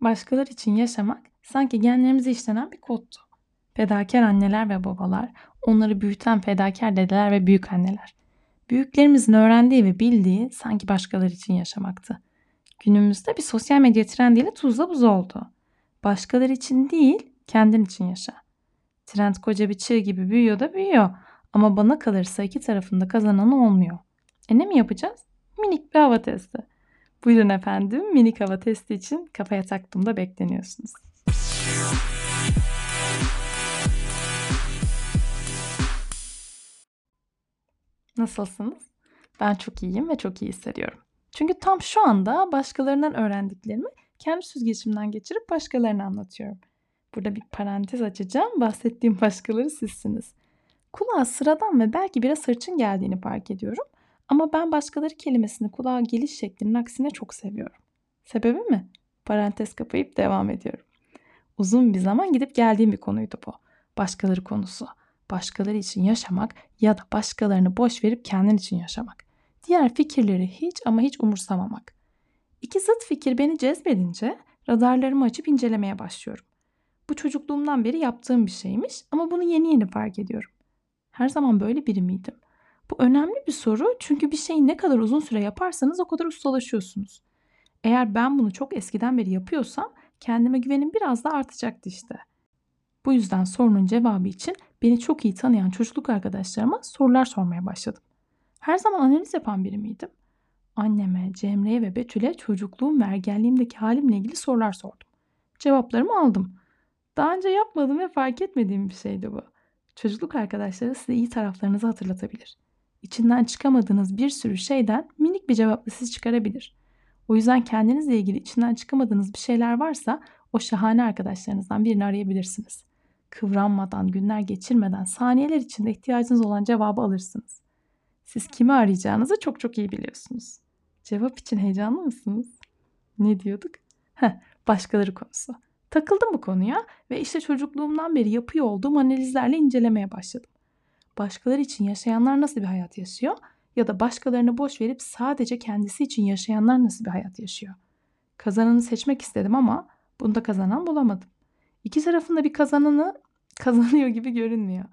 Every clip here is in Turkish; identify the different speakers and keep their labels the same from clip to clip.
Speaker 1: Başkalar için yaşamak sanki genlerimize işlenen bir koddu. Fedakar anneler ve babalar, onları büyüten fedakar dedeler ve büyük anneler. Büyüklerimizin öğrendiği ve bildiği sanki başkaları için yaşamaktı. Günümüzde bir sosyal medya trendiyle tuzla buz oldu. Başkaları için değil, kendin için yaşa. Trend koca bir çığ gibi büyüyor da büyüyor. Ama bana kalırsa iki tarafında kazananı olmuyor. E ne mi yapacağız? Minik bir hava testi. Buyurun efendim minik hava testi için kafaya taktığımda bekleniyorsunuz. Nasılsınız? Ben çok iyiyim ve çok iyi hissediyorum. Çünkü tam şu anda başkalarından öğrendiklerimi kendi süzgeçimden geçirip başkalarına anlatıyorum. Burada bir parantez açacağım. Bahsettiğim başkaları sizsiniz. Kulağa sıradan ve belki biraz hırçın geldiğini fark ediyorum. Ama ben başkaları kelimesini kulağa geliş şeklinin aksine çok seviyorum. Sebebi mi? Parantez kapayıp devam ediyorum. Uzun bir zaman gidip geldiğim bir konuydu bu. Başkaları konusu. Başkaları için yaşamak ya da başkalarını boş verip kendin için yaşamak. Diğer fikirleri hiç ama hiç umursamamak. İki zıt fikir beni cezbedince radarlarımı açıp incelemeye başlıyorum. Bu çocukluğumdan beri yaptığım bir şeymiş ama bunu yeni yeni fark ediyorum. Her zaman böyle biri miydim? Bu önemli bir soru çünkü bir şeyi ne kadar uzun süre yaparsanız o kadar ustalaşıyorsunuz. Eğer ben bunu çok eskiden beri yapıyorsam kendime güvenim biraz da artacaktı işte. Bu yüzden sorunun cevabı için beni çok iyi tanıyan çocukluk arkadaşlarıma sorular sormaya başladım. Her zaman analiz yapan biri miydim? Anneme, Cemre'ye ve Betül'e çocukluğum ve ergenliğimdeki halimle ilgili sorular sordum. Cevaplarımı aldım. Daha önce yapmadığım ve fark etmediğim bir şeydi bu. Çocukluk arkadaşları size iyi taraflarınızı hatırlatabilir. İçinden çıkamadığınız bir sürü şeyden minik bir cevapla sizi çıkarabilir. O yüzden kendinizle ilgili içinden çıkamadığınız bir şeyler varsa o şahane arkadaşlarınızdan birini arayabilirsiniz. Kıvranmadan, günler geçirmeden saniyeler içinde ihtiyacınız olan cevabı alırsınız. Siz kimi arayacağınızı çok çok iyi biliyorsunuz. Cevap için heyecanlı mısınız? Ne diyorduk? Heh, başkaları konusu. Takıldım bu konuya ve işte çocukluğumdan beri yapıyor olduğum analizlerle incelemeye başladım. Başkaları için yaşayanlar nasıl bir hayat yaşıyor ya da başkalarını boş verip sadece kendisi için yaşayanlar nasıl bir hayat yaşıyor? Kazananı seçmek istedim ama bunda kazanan bulamadım. İki tarafında bir kazananı kazanıyor gibi görünmüyor.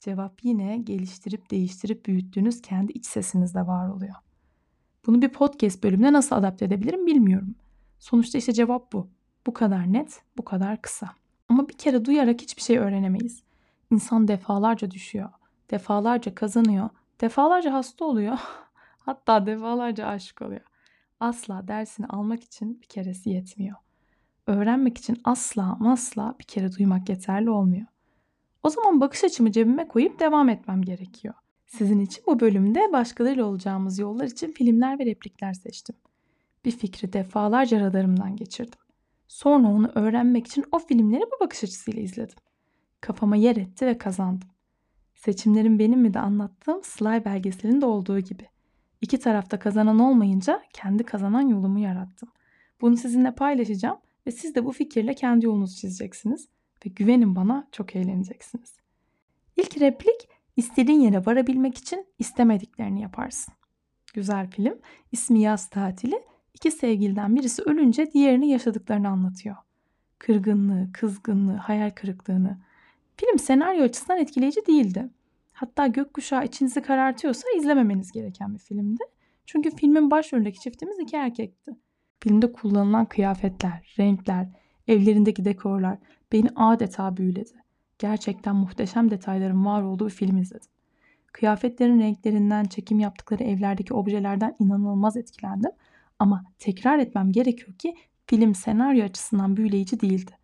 Speaker 1: Cevap yine geliştirip değiştirip büyüttüğünüz kendi iç sesinizde var oluyor. Bunu bir podcast bölümüne nasıl adapte edebilirim bilmiyorum. Sonuçta işte cevap bu. Bu kadar net, bu kadar kısa. Ama bir kere duyarak hiçbir şey öğrenemeyiz. İnsan defalarca düşüyor, defalarca kazanıyor, defalarca hasta oluyor, hatta defalarca aşık oluyor. Asla dersini almak için bir keresi yetmiyor. Öğrenmek için asla asla bir kere duymak yeterli olmuyor. O zaman bakış açımı cebime koyup devam etmem gerekiyor. Sizin için bu bölümde başkalarıyla olacağımız yollar için filmler ve replikler seçtim. Bir fikri defalarca radarımdan geçirdim. Sonra onu öğrenmek için o filmleri bu bakış açısıyla izledim. Kafama yer etti ve kazandım. Seçimlerim benim mi de anlattığım Sly belgeselinde olduğu gibi. İki tarafta kazanan olmayınca kendi kazanan yolumu yarattım. Bunu sizinle paylaşacağım ve siz de bu fikirle kendi yolunuzu çizeceksiniz ve güvenin bana çok eğleneceksiniz. İlk replik istediğin yere varabilmek için istemediklerini yaparsın. Güzel film. İsmi Yaz Tatili. İki sevgiliden birisi ölünce diğerini yaşadıklarını anlatıyor. Kırgınlığı, kızgınlığı, hayal kırıklığını. Film senaryo açısından etkileyici değildi. Hatta gökkuşağı içinizi karartıyorsa izlememeniz gereken bir filmdi. Çünkü filmin başrolündeki çiftimiz iki erkekti. Filmde kullanılan kıyafetler, renkler, evlerindeki dekorlar beni adeta büyüledi. Gerçekten muhteşem detayların var olduğu bir film izledim. Kıyafetlerin renklerinden, çekim yaptıkları evlerdeki objelerden inanılmaz etkilendim. Ama tekrar etmem gerekiyor ki film senaryo açısından büyüleyici değildi.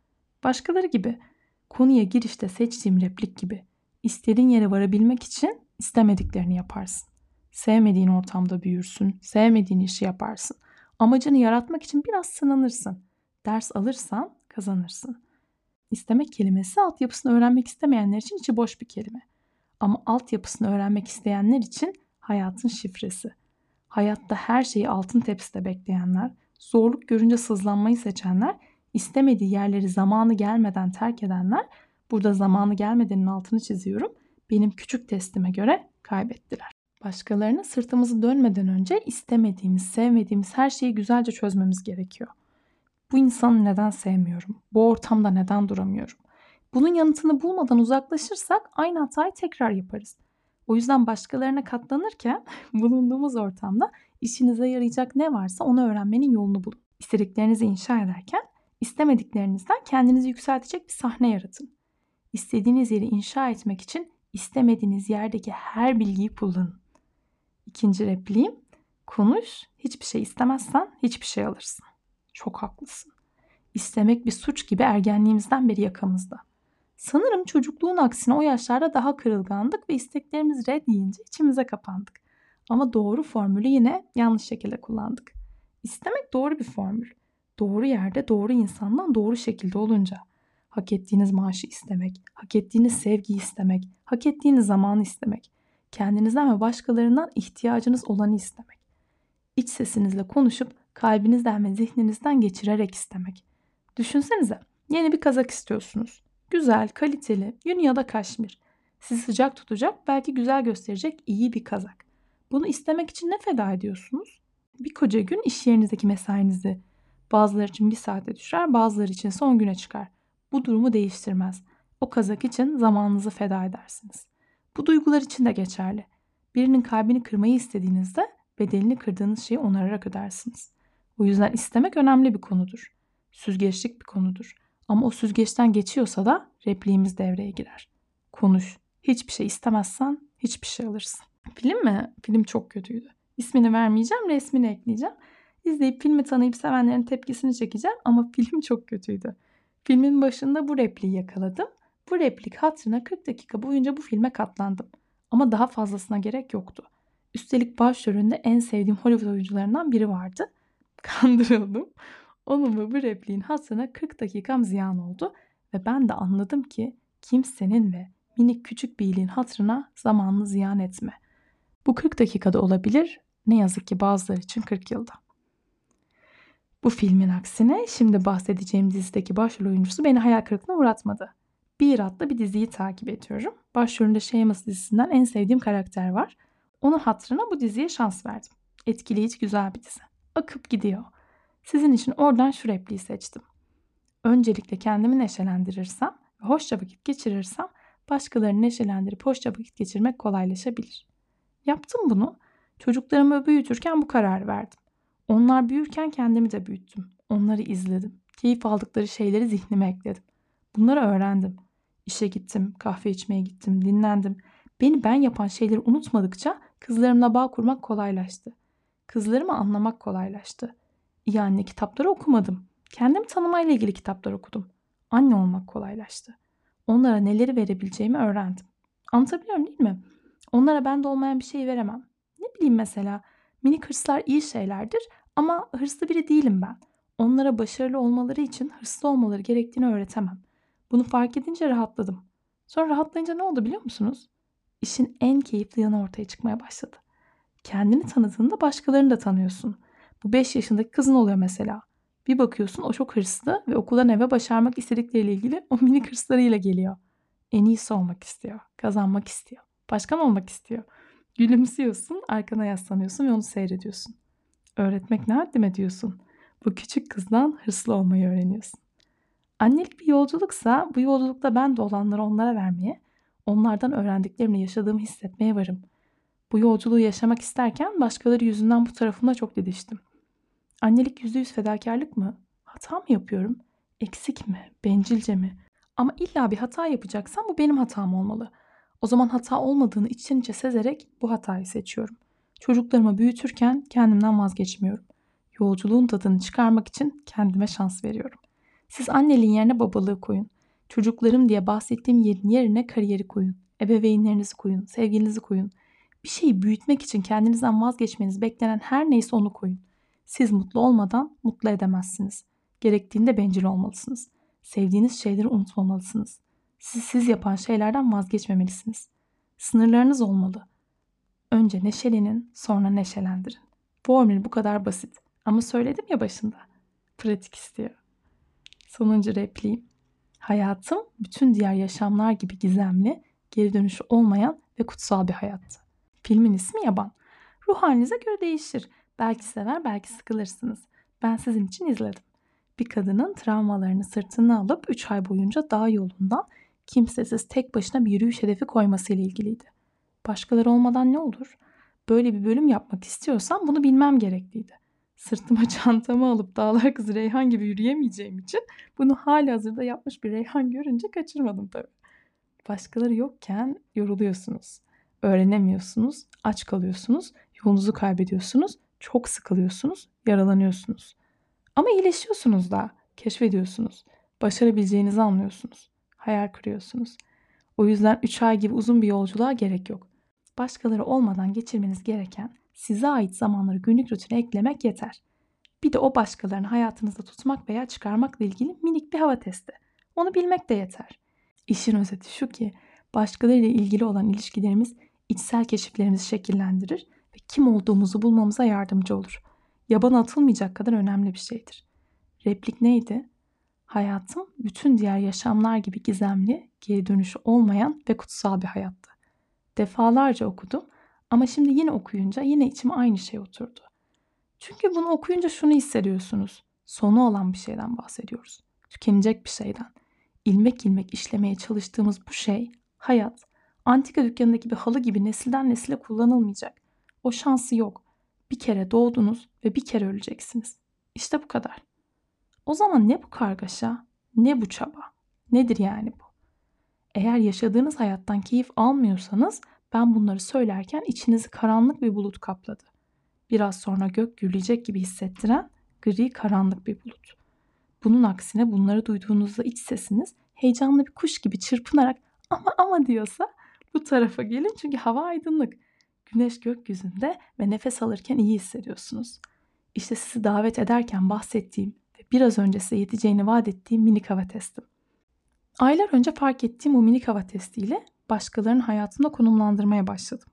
Speaker 1: Başkaları gibi konuya girişte seçtiğim replik gibi istediğin yere varabilmek için istemediklerini yaparsın. Sevmediğin ortamda büyürsün, sevmediğin işi yaparsın. Amacını yaratmak için biraz sınanırsın. Ders alırsan kazanırsın. İstemek kelimesi altyapısını öğrenmek istemeyenler için içi boş bir kelime. Ama altyapısını öğrenmek isteyenler için hayatın şifresi. Hayatta her şeyi altın tepside bekleyenler, zorluk görünce sızlanmayı seçenler, istemediği yerleri zamanı gelmeden terk edenler, burada zamanı gelmedenin altını çiziyorum, benim küçük testime göre kaybettiler. Başkalarına sırtımızı dönmeden önce istemediğimiz, sevmediğimiz her şeyi güzelce çözmemiz gerekiyor. Bu insanı neden sevmiyorum? Bu ortamda neden duramıyorum? Bunun yanıtını bulmadan uzaklaşırsak aynı hatayı tekrar yaparız. O yüzden başkalarına katlanırken bulunduğumuz ortamda işinize yarayacak ne varsa onu öğrenmenin yolunu bulun. İstediklerinizi inşa ederken istemediklerinizden kendinizi yükseltecek bir sahne yaratın. İstediğiniz yeri inşa etmek için istemediğiniz yerdeki her bilgiyi kullanın. İkinci repliğim, konuş, hiçbir şey istemezsen hiçbir şey alırsın. Çok haklısın. İstemek bir suç gibi ergenliğimizden beri yakamızda. Sanırım çocukluğun aksine o yaşlarda daha kırılgandık ve isteklerimiz red yiyince içimize kapandık. Ama doğru formülü yine yanlış şekilde kullandık. İstemek doğru bir formül. Doğru yerde doğru insandan doğru şekilde olunca. Hak ettiğiniz maaşı istemek, hak ettiğiniz sevgiyi istemek, hak ettiğiniz zamanı istemek. Kendinizden ve başkalarından ihtiyacınız olanı istemek. İç sesinizle konuşup kalbinizden ve zihninizden geçirerek istemek. Düşünsenize yeni bir kazak istiyorsunuz. Güzel, kaliteli, yün ya da kaşmir. Sizi sıcak tutacak, belki güzel gösterecek iyi bir kazak. Bunu istemek için ne feda ediyorsunuz? Bir koca gün iş yerinizdeki mesainizi. Bazıları için bir saate düşer, bazıları için son güne çıkar. Bu durumu değiştirmez. O kazak için zamanınızı feda edersiniz. Bu duygular için de geçerli. Birinin kalbini kırmayı istediğinizde bedelini kırdığınız şeyi onararak ödersiniz. O yüzden istemek önemli bir konudur. Süzgeçlik bir konudur. Ama o süzgeçten geçiyorsa da repliğimiz devreye girer. Konuş. Hiçbir şey istemezsen hiçbir şey alırsın. Film mi? Film çok kötüydü. İsmini vermeyeceğim, resmini ekleyeceğim. İzleyip filmi tanıyıp sevenlerin tepkisini çekeceğim ama film çok kötüydü. Filmin başında bu repliği yakaladım. Bu replik hatırına 40 dakika boyunca bu filme katlandım. Ama daha fazlasına gerek yoktu. Üstelik başrolünde en sevdiğim Hollywood oyuncularından biri vardı. Kandırıldım. Onun ve bu repliğin hatırına 40 dakikam ziyan oldu ve ben de anladım ki kimsenin ve minik küçük bir iyiliğin hatırına zamanını ziyan etme. Bu 40 dakikada olabilir, ne yazık ki bazıları için 40 yılda. Bu filmin aksine şimdi bahsedeceğim dizideki başrol oyuncusu beni hayal kırıklığına uğratmadı. Bir adlı bir diziyi takip ediyorum. Başrolünde Seamus dizisinden en sevdiğim karakter var. Onun hatırına bu diziye şans verdim. Etkileyici güzel bir dizi. Akıp gidiyor. Sizin için oradan şu repliği seçtim. Öncelikle kendimi neşelendirirsem ve hoşça vakit geçirirsem başkalarını neşelendirip hoşça vakit geçirmek kolaylaşabilir. Yaptım bunu. Çocuklarımı büyütürken bu kararı verdim. Onlar büyürken kendimi de büyüttüm. Onları izledim. Keyif aldıkları şeyleri zihnime ekledim. Bunları öğrendim. İşe gittim, kahve içmeye gittim, dinlendim. Beni ben yapan şeyleri unutmadıkça kızlarımla bağ kurmak kolaylaştı. Kızlarımı anlamak kolaylaştı. İyi anne kitapları okumadım. Kendimi tanımayla ilgili kitaplar okudum. Anne olmak kolaylaştı. Onlara neleri verebileceğimi öğrendim. Anlatabiliyorum değil mi? Onlara bende olmayan bir şey veremem. Ne bileyim mesela minik hırslar iyi şeylerdir ama hırslı biri değilim ben. Onlara başarılı olmaları için hırslı olmaları gerektiğini öğretemem. Bunu fark edince rahatladım. Sonra rahatlayınca ne oldu biliyor musunuz? İşin en keyifli yanı ortaya çıkmaya başladı. Kendini tanıdığında başkalarını da tanıyorsun. Bu 5 yaşındaki kızın oluyor mesela. Bir bakıyorsun o çok hırslı ve okuldan eve başarmak istedikleriyle ilgili o minik hırslarıyla geliyor. En iyisi olmak istiyor. Kazanmak istiyor. Başkan olmak istiyor. Gülümsüyorsun, arkana yaslanıyorsun ve onu seyrediyorsun. Öğretmek ne haddime diyorsun. Bu küçük kızdan hırslı olmayı öğreniyorsun. Annelik bir yolculuksa bu yolculukta ben de olanları onlara vermeye, onlardan öğrendiklerimle yaşadığımı hissetmeye varım. Bu yolculuğu yaşamak isterken başkaları yüzünden bu tarafımda çok didiştim. Annelik yüzde yüz fedakarlık mı? Hata mı yapıyorum? Eksik mi? Bencilce mi? Ama illa bir hata yapacaksam bu benim hatam olmalı. O zaman hata olmadığını içten içe sezerek bu hatayı seçiyorum. Çocuklarımı büyütürken kendimden vazgeçmiyorum. Yolculuğun tadını çıkarmak için kendime şans veriyorum. Siz anneliğin yerine babalığı koyun. Çocuklarım diye bahsettiğim yerin yerine kariyeri koyun. Ebeveynlerinizi koyun, sevgilinizi koyun. Bir şeyi büyütmek için kendinizden vazgeçmeniz beklenen her neyse onu koyun. Siz mutlu olmadan mutlu edemezsiniz. Gerektiğinde bencil olmalısınız. Sevdiğiniz şeyleri unutmamalısınız. Sizi siz yapan şeylerden vazgeçmemelisiniz. Sınırlarınız olmalı. Önce neşelenin, sonra neşelendirin. Formül bu kadar basit. Ama söyledim ya başında. Pratik istiyor. Sonuncu repliğim. Hayatım bütün diğer yaşamlar gibi gizemli, geri dönüşü olmayan ve kutsal bir hayattı. Filmin ismi Yaban. Ruh halinize göre değişir. Belki sever, belki sıkılırsınız. Ben sizin için izledim. Bir kadının travmalarını sırtına alıp 3 ay boyunca dağ yolundan kimsesiz tek başına bir yürüyüş hedefi koymasıyla ilgiliydi. Başkaları olmadan ne olur? Böyle bir bölüm yapmak istiyorsam bunu bilmem gerekliydi. Sırtıma çantamı alıp dağlar kızı Reyhan gibi yürüyemeyeceğim için bunu hali hazırda yapmış bir Reyhan görünce kaçırmadım tabii. Başkaları yokken yoruluyorsunuz. Öğrenemiyorsunuz, aç kalıyorsunuz, yolunuzu kaybediyorsunuz, çok sıkılıyorsunuz, yaralanıyorsunuz. Ama iyileşiyorsunuz da, keşfediyorsunuz. Başarabileceğinizi anlıyorsunuz. Hayal kuruyorsunuz. O yüzden 3 ay gibi uzun bir yolculuğa gerek yok. Başkaları olmadan geçirmeniz gereken size ait zamanları günlük rutine eklemek yeter. Bir de o başkalarını hayatınızda tutmak veya çıkarmakla ilgili minik bir hava testi. Onu bilmek de yeter. İşin özeti şu ki başkalarıyla ilgili olan ilişkilerimiz içsel keşiflerimizi şekillendirir ve kim olduğumuzu bulmamıza yardımcı olur. Yaban atılmayacak kadar önemli bir şeydir. Replik neydi? Hayatım bütün diğer yaşamlar gibi gizemli, geri dönüşü olmayan ve kutsal bir hayattı. Defalarca okudum ama şimdi yine okuyunca yine içime aynı şey oturdu. Çünkü bunu okuyunca şunu hissediyorsunuz. Sonu olan bir şeyden bahsediyoruz. Tükenecek bir şeyden. İlmek ilmek işlemeye çalıştığımız bu şey, hayat, antika dükkanındaki bir halı gibi nesilden nesile kullanılmayacak. O şansı yok. Bir kere doğdunuz ve bir kere öleceksiniz. İşte bu kadar. O zaman ne bu kargaşa, ne bu çaba? Nedir yani bu? Eğer yaşadığınız hayattan keyif almıyorsanız ben bunları söylerken içinizi karanlık bir bulut kapladı. Biraz sonra gök gürleyecek gibi hissettiren gri karanlık bir bulut. Bunun aksine bunları duyduğunuzda iç sesiniz heyecanlı bir kuş gibi çırpınarak ama ama diyorsa bu tarafa gelin çünkü hava aydınlık. Güneş gökyüzünde ve nefes alırken iyi hissediyorsunuz. İşte sizi davet ederken bahsettiğim ve biraz önce size yeteceğini vaat ettiğim minik hava testim. Aylar önce fark ettiğim o minik hava testiyle başkalarının hayatında konumlandırmaya başladım.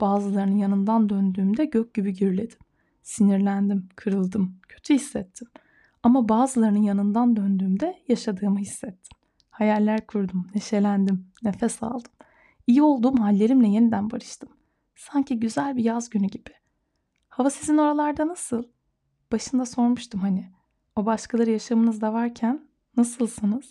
Speaker 1: Bazılarının yanından döndüğümde gök gibi gürledim. Sinirlendim, kırıldım, kötü hissettim. Ama bazılarının yanından döndüğümde yaşadığımı hissettim. Hayaller kurdum, neşelendim, nefes aldım. İyi olduğum hallerimle yeniden barıştım. Sanki güzel bir yaz günü gibi. Hava sizin oralarda nasıl? Başında sormuştum hani. O başkaları yaşamınızda varken nasılsınız?